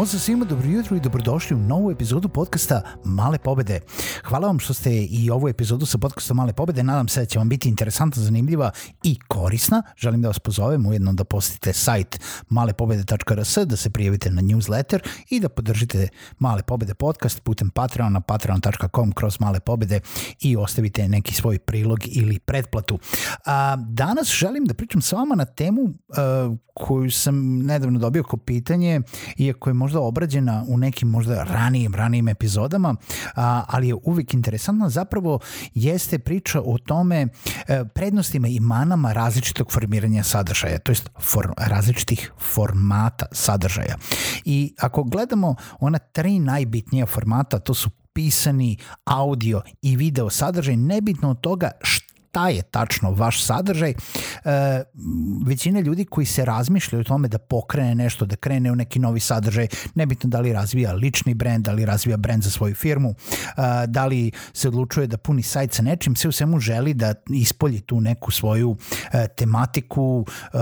Pozdrav svima, dobro jutro i dobrodošli u novu epizodu podcasta Male pobede. Hvala vam što ste i ovu epizodu sa podcastom Male pobede. Nadam se da će vam biti interesantna, zanimljiva i korisna. Želim da vas pozovem ujedno da posjetite sajt malepobede.rs, da se prijavite na newsletter i da podržite Male pobede podcast putem Patreon na patreon.com kroz Male pobede i ostavite neki svoj prilog ili pretplatu. A, danas želim da pričam sa vama na temu a, koju sam nedavno dobio kao pitanje, iako je možda možda obrađena u nekim možda ranijim, ranijim epizodama, a, ali je uvek interesantna, zapravo jeste priča o tome e, prednostima i manama različitog formiranja sadržaja, to jest form, različitih formata sadržaja. I ako gledamo ona tri najbitnija formata, to su pisani, audio i video sadržaj, nebitno od toga šta šta je tačno vaš sadržaj. E, većina ljudi koji se razmišljaju o tome da pokrene nešto, da krene u neki novi sadržaj, nebitno da li razvija lični brend, da li razvija brend za svoju firmu, e, da li se odlučuje da puni sajt sa nečim, sve u svemu želi da ispolji tu neku svoju e, tematiku, e,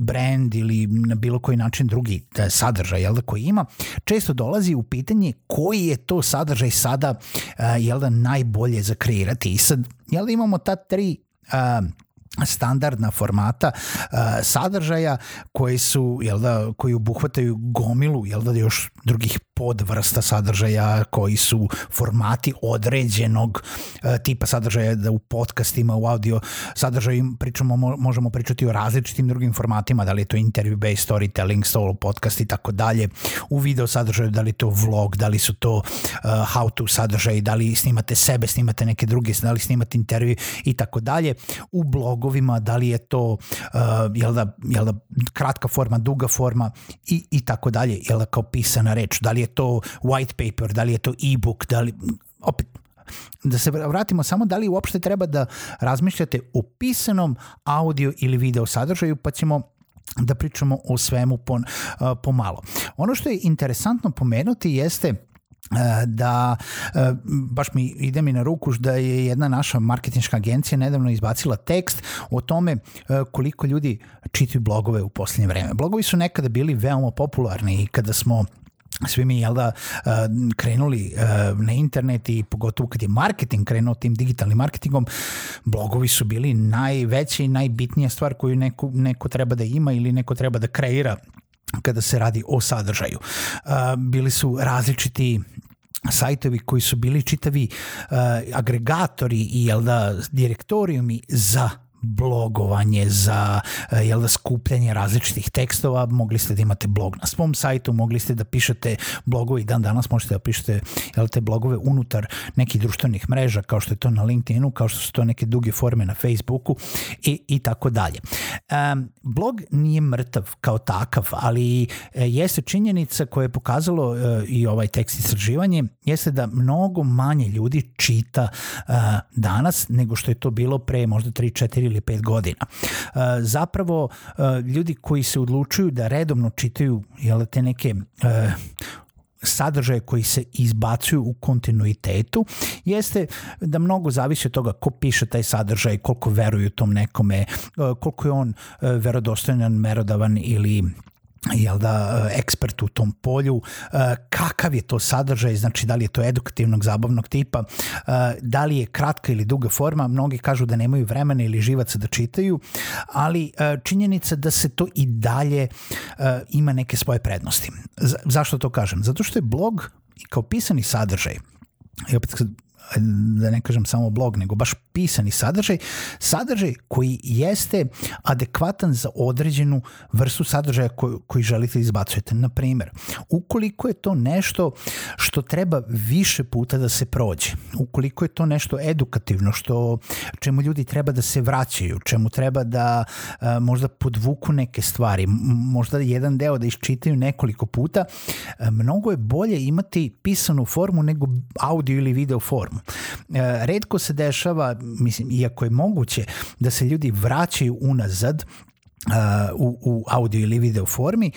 brend ili na bilo koji način drugi e, sadržaj jel da, koji ima. Često dolazi u pitanje koji je to sadržaj sada e, jel da, najbolje za kreirati. I sad jel da imamo ta tri a, standardna formata uh, sadržaja koji su jel da koji obuhvataju gomilu jel da još drugih podvrsta sadržaja koji su formati određenog e, tipa sadržaja da u podcastima, u audio sadržaju pričamo, možemo pričati o različitim drugim formatima, da li je to interview based storytelling, solo podcast i tako dalje, u video sadržaju, da li je to vlog, da li su to e, how to sadržaj, da li snimate sebe, snimate neke druge, da li snimate intervju i tako dalje, u blogovima, da li je to e, jel da, jel da, kratka forma, duga forma i, i tako dalje, jel da kao pisana reč, da li je to white paper, da li je to e-book, da li, opet, da se vratimo samo da li uopšte treba da razmišljate o pisanom audio ili video sadržaju, pa ćemo da pričamo o svemu pon, pomalo. Ono što je interesantno pomenuti jeste da baš mi ide mi na ruku da je jedna naša marketinška agencija nedavno izbacila tekst o tome koliko ljudi čitaju blogove u poslednje vreme. Blogovi su nekada bili veoma popularni i kada smo svi mi jel da e, krenuli e, na internet i pogotovo kad je marketing krenuo tim digitalnim marketingom blogovi su bili najveća i najbitnija stvar koju neko, neko treba da ima ili neko treba da kreira kada se radi o sadržaju. E, bili su različiti sajtovi koji su bili čitavi agregatori i jel da direktorijumi za blogovanje, za e, jel da, skupljanje različitih tekstova, mogli ste da imate blog na svom sajtu, mogli ste da pišete blogove i dan danas možete da pišete jel, te blogove unutar nekih društvenih mreža, kao što je to na LinkedInu, kao što su to neke duge forme na Facebooku i, i tako dalje. Um, blog nije mrtav kao takav, ali e, jeste činjenica koja je pokazalo uh, i ovaj tekst istraživanje, jeste da mnogo manje ljudi čita uh, danas nego što je to bilo pre možda 3-4 ili pet godina. E, zapravo, e, ljudi koji se odlučuju da redovno čitaju jel, te neke e, sadržaje koji se izbacuju u kontinuitetu jeste da mnogo zavisi od toga ko piše taj sadržaj, koliko veruju tom nekome, koliko je on verodostojan, merodavan ili jel da, e, ekspert u tom polju, e, kakav je to sadržaj, znači da li je to edukativnog, zabavnog tipa, e, da li je kratka ili duga forma, mnogi kažu da nemaju vremena ili živaca da čitaju, ali činjenica da se to i dalje ima neke svoje prednosti. Zašto to kažem? Zato što je blog kao pisani sadržaj, i opet kad da ne kažem samo blog, nego baš pisani sadržaj, sadržaj koji jeste adekvatan za određenu vrstu sadržaja koju, koji želite da izbacujete. Na primer, ukoliko je to nešto što treba više puta da se prođe, ukoliko je to nešto edukativno, što čemu ljudi treba da se vraćaju, čemu treba da a, e, možda podvuku neke stvari, možda jedan deo da iščitaju nekoliko puta, a, e, mnogo je bolje imati pisanu formu nego audio ili video formu platformu. E, redko se dešava, mislim, iako je moguće, da se ljudi vraćaju unazad e, u, u audio ili video formi,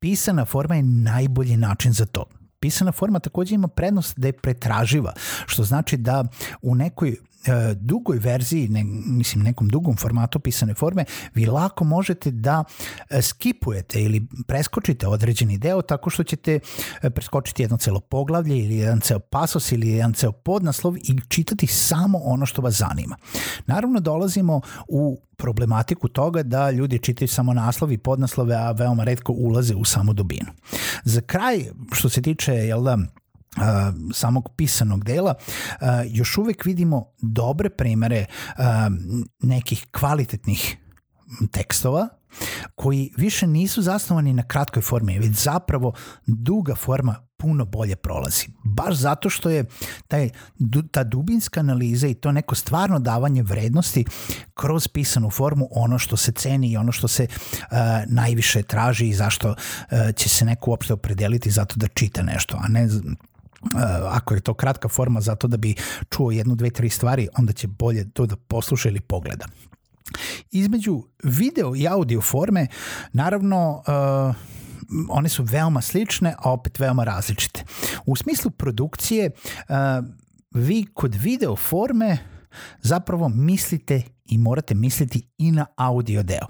pisana forma je najbolji način za to. Pisana forma takođe ima prednost da je pretraživa, što znači da u nekoj E, dugoj verziji, ne, mislim nekom dugom formatu pisane forme, vi lako možete da e, skipujete ili preskočite određeni deo tako što ćete e, preskočiti jedno celo poglavlje ili jedan ceo pasos ili jedan ceo podnaslov i čitati samo ono što vas zanima. Naravno dolazimo u problematiku toga da ljudi čitaju samo naslov i podnaslove, a veoma redko ulaze u samu dubinu. Za kraj, što se tiče jel da, Uh, samog pisanog dela, eh, još uvek vidimo dobre primere eh, nekih kvalitetnih tekstova koji više nisu zasnovani na kratkoj formi, već zapravo duga forma puno bolje prolazi. Baš zato što je taj, ta dubinska analiza i to neko stvarno davanje vrednosti kroz pisanu formu ono što se ceni i ono što se uh, najviše traži i zašto uh, će se neko uopšte opredeliti zato da čita nešto, a ne Eh, ako je to kratka forma zato da bi čuo jednu, dve, tri stvari, onda će bolje to da posluša ili pogleda. Između video i audio forme, naravno, uh, one su veoma slične, a opet veoma različite. U smislu produkcije, uh, vi kod video forme zapravo mislite i morate misliti i na audio deo.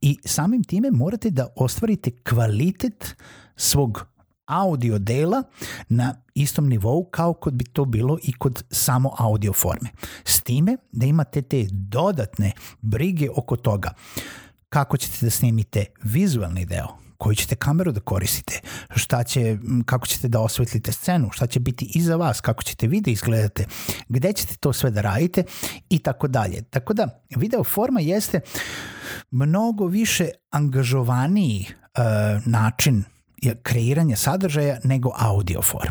I samim time morate da ostvarite kvalitet svog audio dela na istom nivou kao kod bi to bilo i kod samo audio forme. S time da imate te dodatne brige oko toga kako ćete da snimite vizualni deo, koju ćete kameru da koristite, šta će, kako ćete da osvetlite scenu, šta će biti iza vas, kako ćete vi da izgledate, gde ćete to sve da radite i tako dalje. Tako da video forma jeste mnogo više angažovaniji e, način kreiranje sadržaja nego audio forma.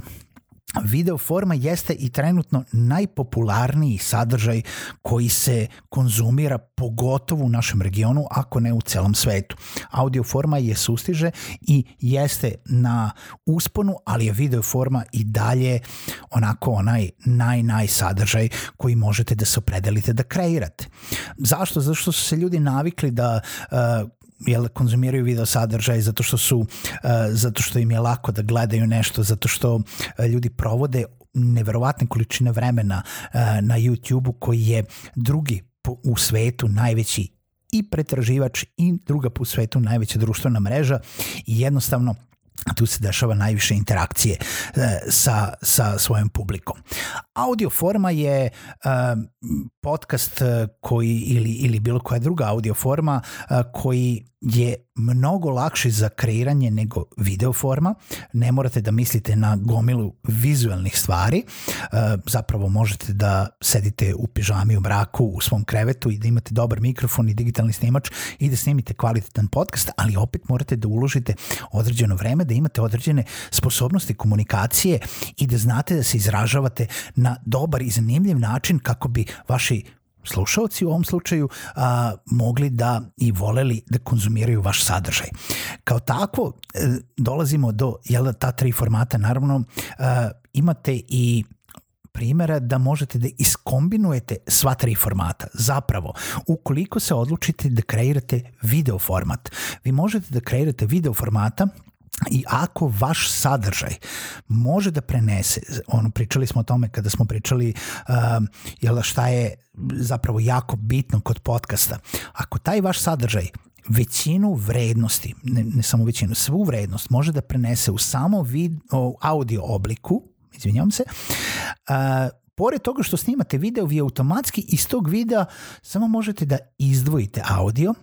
Video forma jeste i trenutno najpopularniji sadržaj koji se konzumira pogotovo u našem regionu, ako ne u celom svetu. Audio forma je sustiže i jeste na usponu, ali je video forma i dalje onako onaj naj naj sadržaj koji možete da se opredelite da kreirate. Zašto? Zašto su se ljudi navikli da uh, jel, konzumiraju video sadržaj zato što su, uh, zato što im je lako da gledaju nešto, zato što uh, ljudi provode neverovatne količine vremena uh, na YouTubeu koji je drugi u svetu najveći i pretraživač i druga po svetu najveća društvena mreža i jednostavno tu se dešava najviše interakcije e, sa, sa svojom publikom. Audio forma je e, podcast koji ili, ili bilo koja druga audio forma e, koji je mnogo lakši za kreiranje nego video forma. Ne morate da mislite na gomilu vizualnih stvari. E, zapravo možete da sedite u pižami u mraku u svom krevetu i da imate dobar mikrofon i digitalni snimač i da snimite kvalitetan podcast, ali opet morate da uložite određeno vreme, da imate određene sposobnosti komunikacije i da znate da se izražavate na dobar i zanimljiv način kako bi vaši slušalci u ovom slučaju a, mogli da i voleli da konzumiraju vaš sadržaj. Kao tako e, dolazimo do jel da ta tri formata naravno a, e, imate i primera da možete da iskombinujete sva tri formata. Zapravo, ukoliko se odlučite da kreirate video format, vi možete da kreirate video formata i ako vaš sadržaj može da prenese, ono, pričali smo o tome kada smo pričali um, jel, da, šta je zapravo jako bitno kod podcasta, ako taj vaš sadržaj većinu vrednosti, ne, ne samo većinu, svu vrednost može da prenese u samo vid, audio obliku, izvinjam se, uh, pored toga što snimate video, vi automatski iz tog videa samo možete da izdvojite audio,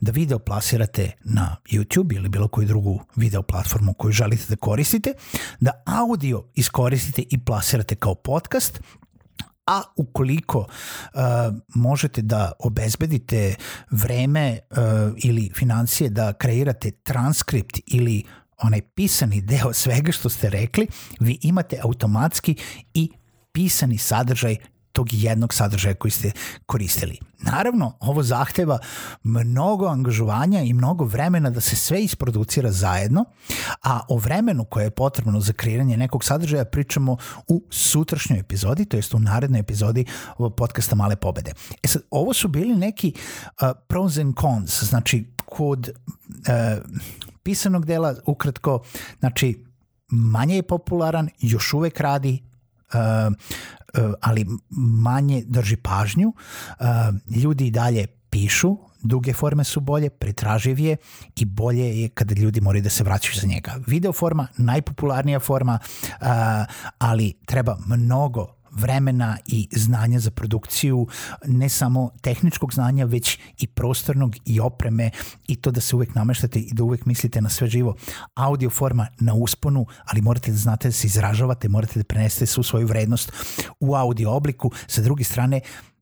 da video plasirate na YouTube ili bilo koju drugu video platformu koju želite da koristite, da audio iskoristite i plasirate kao podcast, a ukoliko uh, možete da obezbedite vreme uh, ili financije da kreirate transkript ili onaj pisani deo svega što ste rekli, vi imate automatski i pisani sadržaj tog jednog sadržaja koji ste koristili. Naravno, ovo zahteva mnogo angažovanja i mnogo vremena da se sve isproducira zajedno, a o vremenu koje je potrebno za kreiranje nekog sadržaja pričamo u sutrašnjoj epizodi, to jest u narednoj epizodi ovog podcasta Male pobede. E sad, ovo su bili neki uh, pros and cons, znači kod uh, pisanog dela, ukratko, znači manje je popularan, još uvek radi, Eh, eh, ali manje drži pažnju. Eh, ljudi i dalje pišu, duge forme su bolje, pretraživije i bolje je kada ljudi moraju da se vraćaju za njega. Video forma, najpopularnija forma, ali treba mnogo vremena i znanja za produkciju, ne samo tehničkog znanja, već i prostornog i opreme i to da se uvek nameštate i da uvek mislite na sve živo. Audio forma na usponu, ali morate da znate da se izražavate, morate da prenesete svu svoju vrednost u audio obliku. Sa druge strane,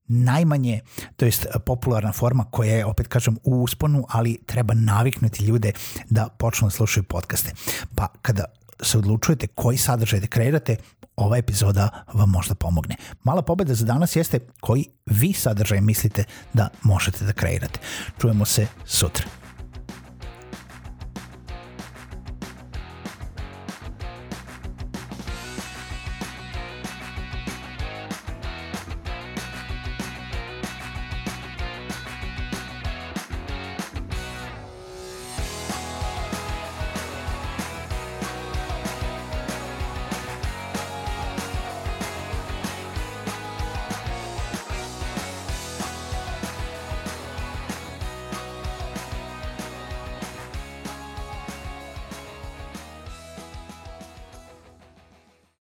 najmanje, to jest popularna forma koja je, opet kažem, u usponu, ali treba naviknuti ljude da počnu da slušaju podcaste. Pa kada se odlučujete koji sadržaj da kreirate, ova epizoda vam možda pomogne. Mala pobeda za danas jeste koji vi sadržaj mislite da možete da kreirate. Čujemo se sutra.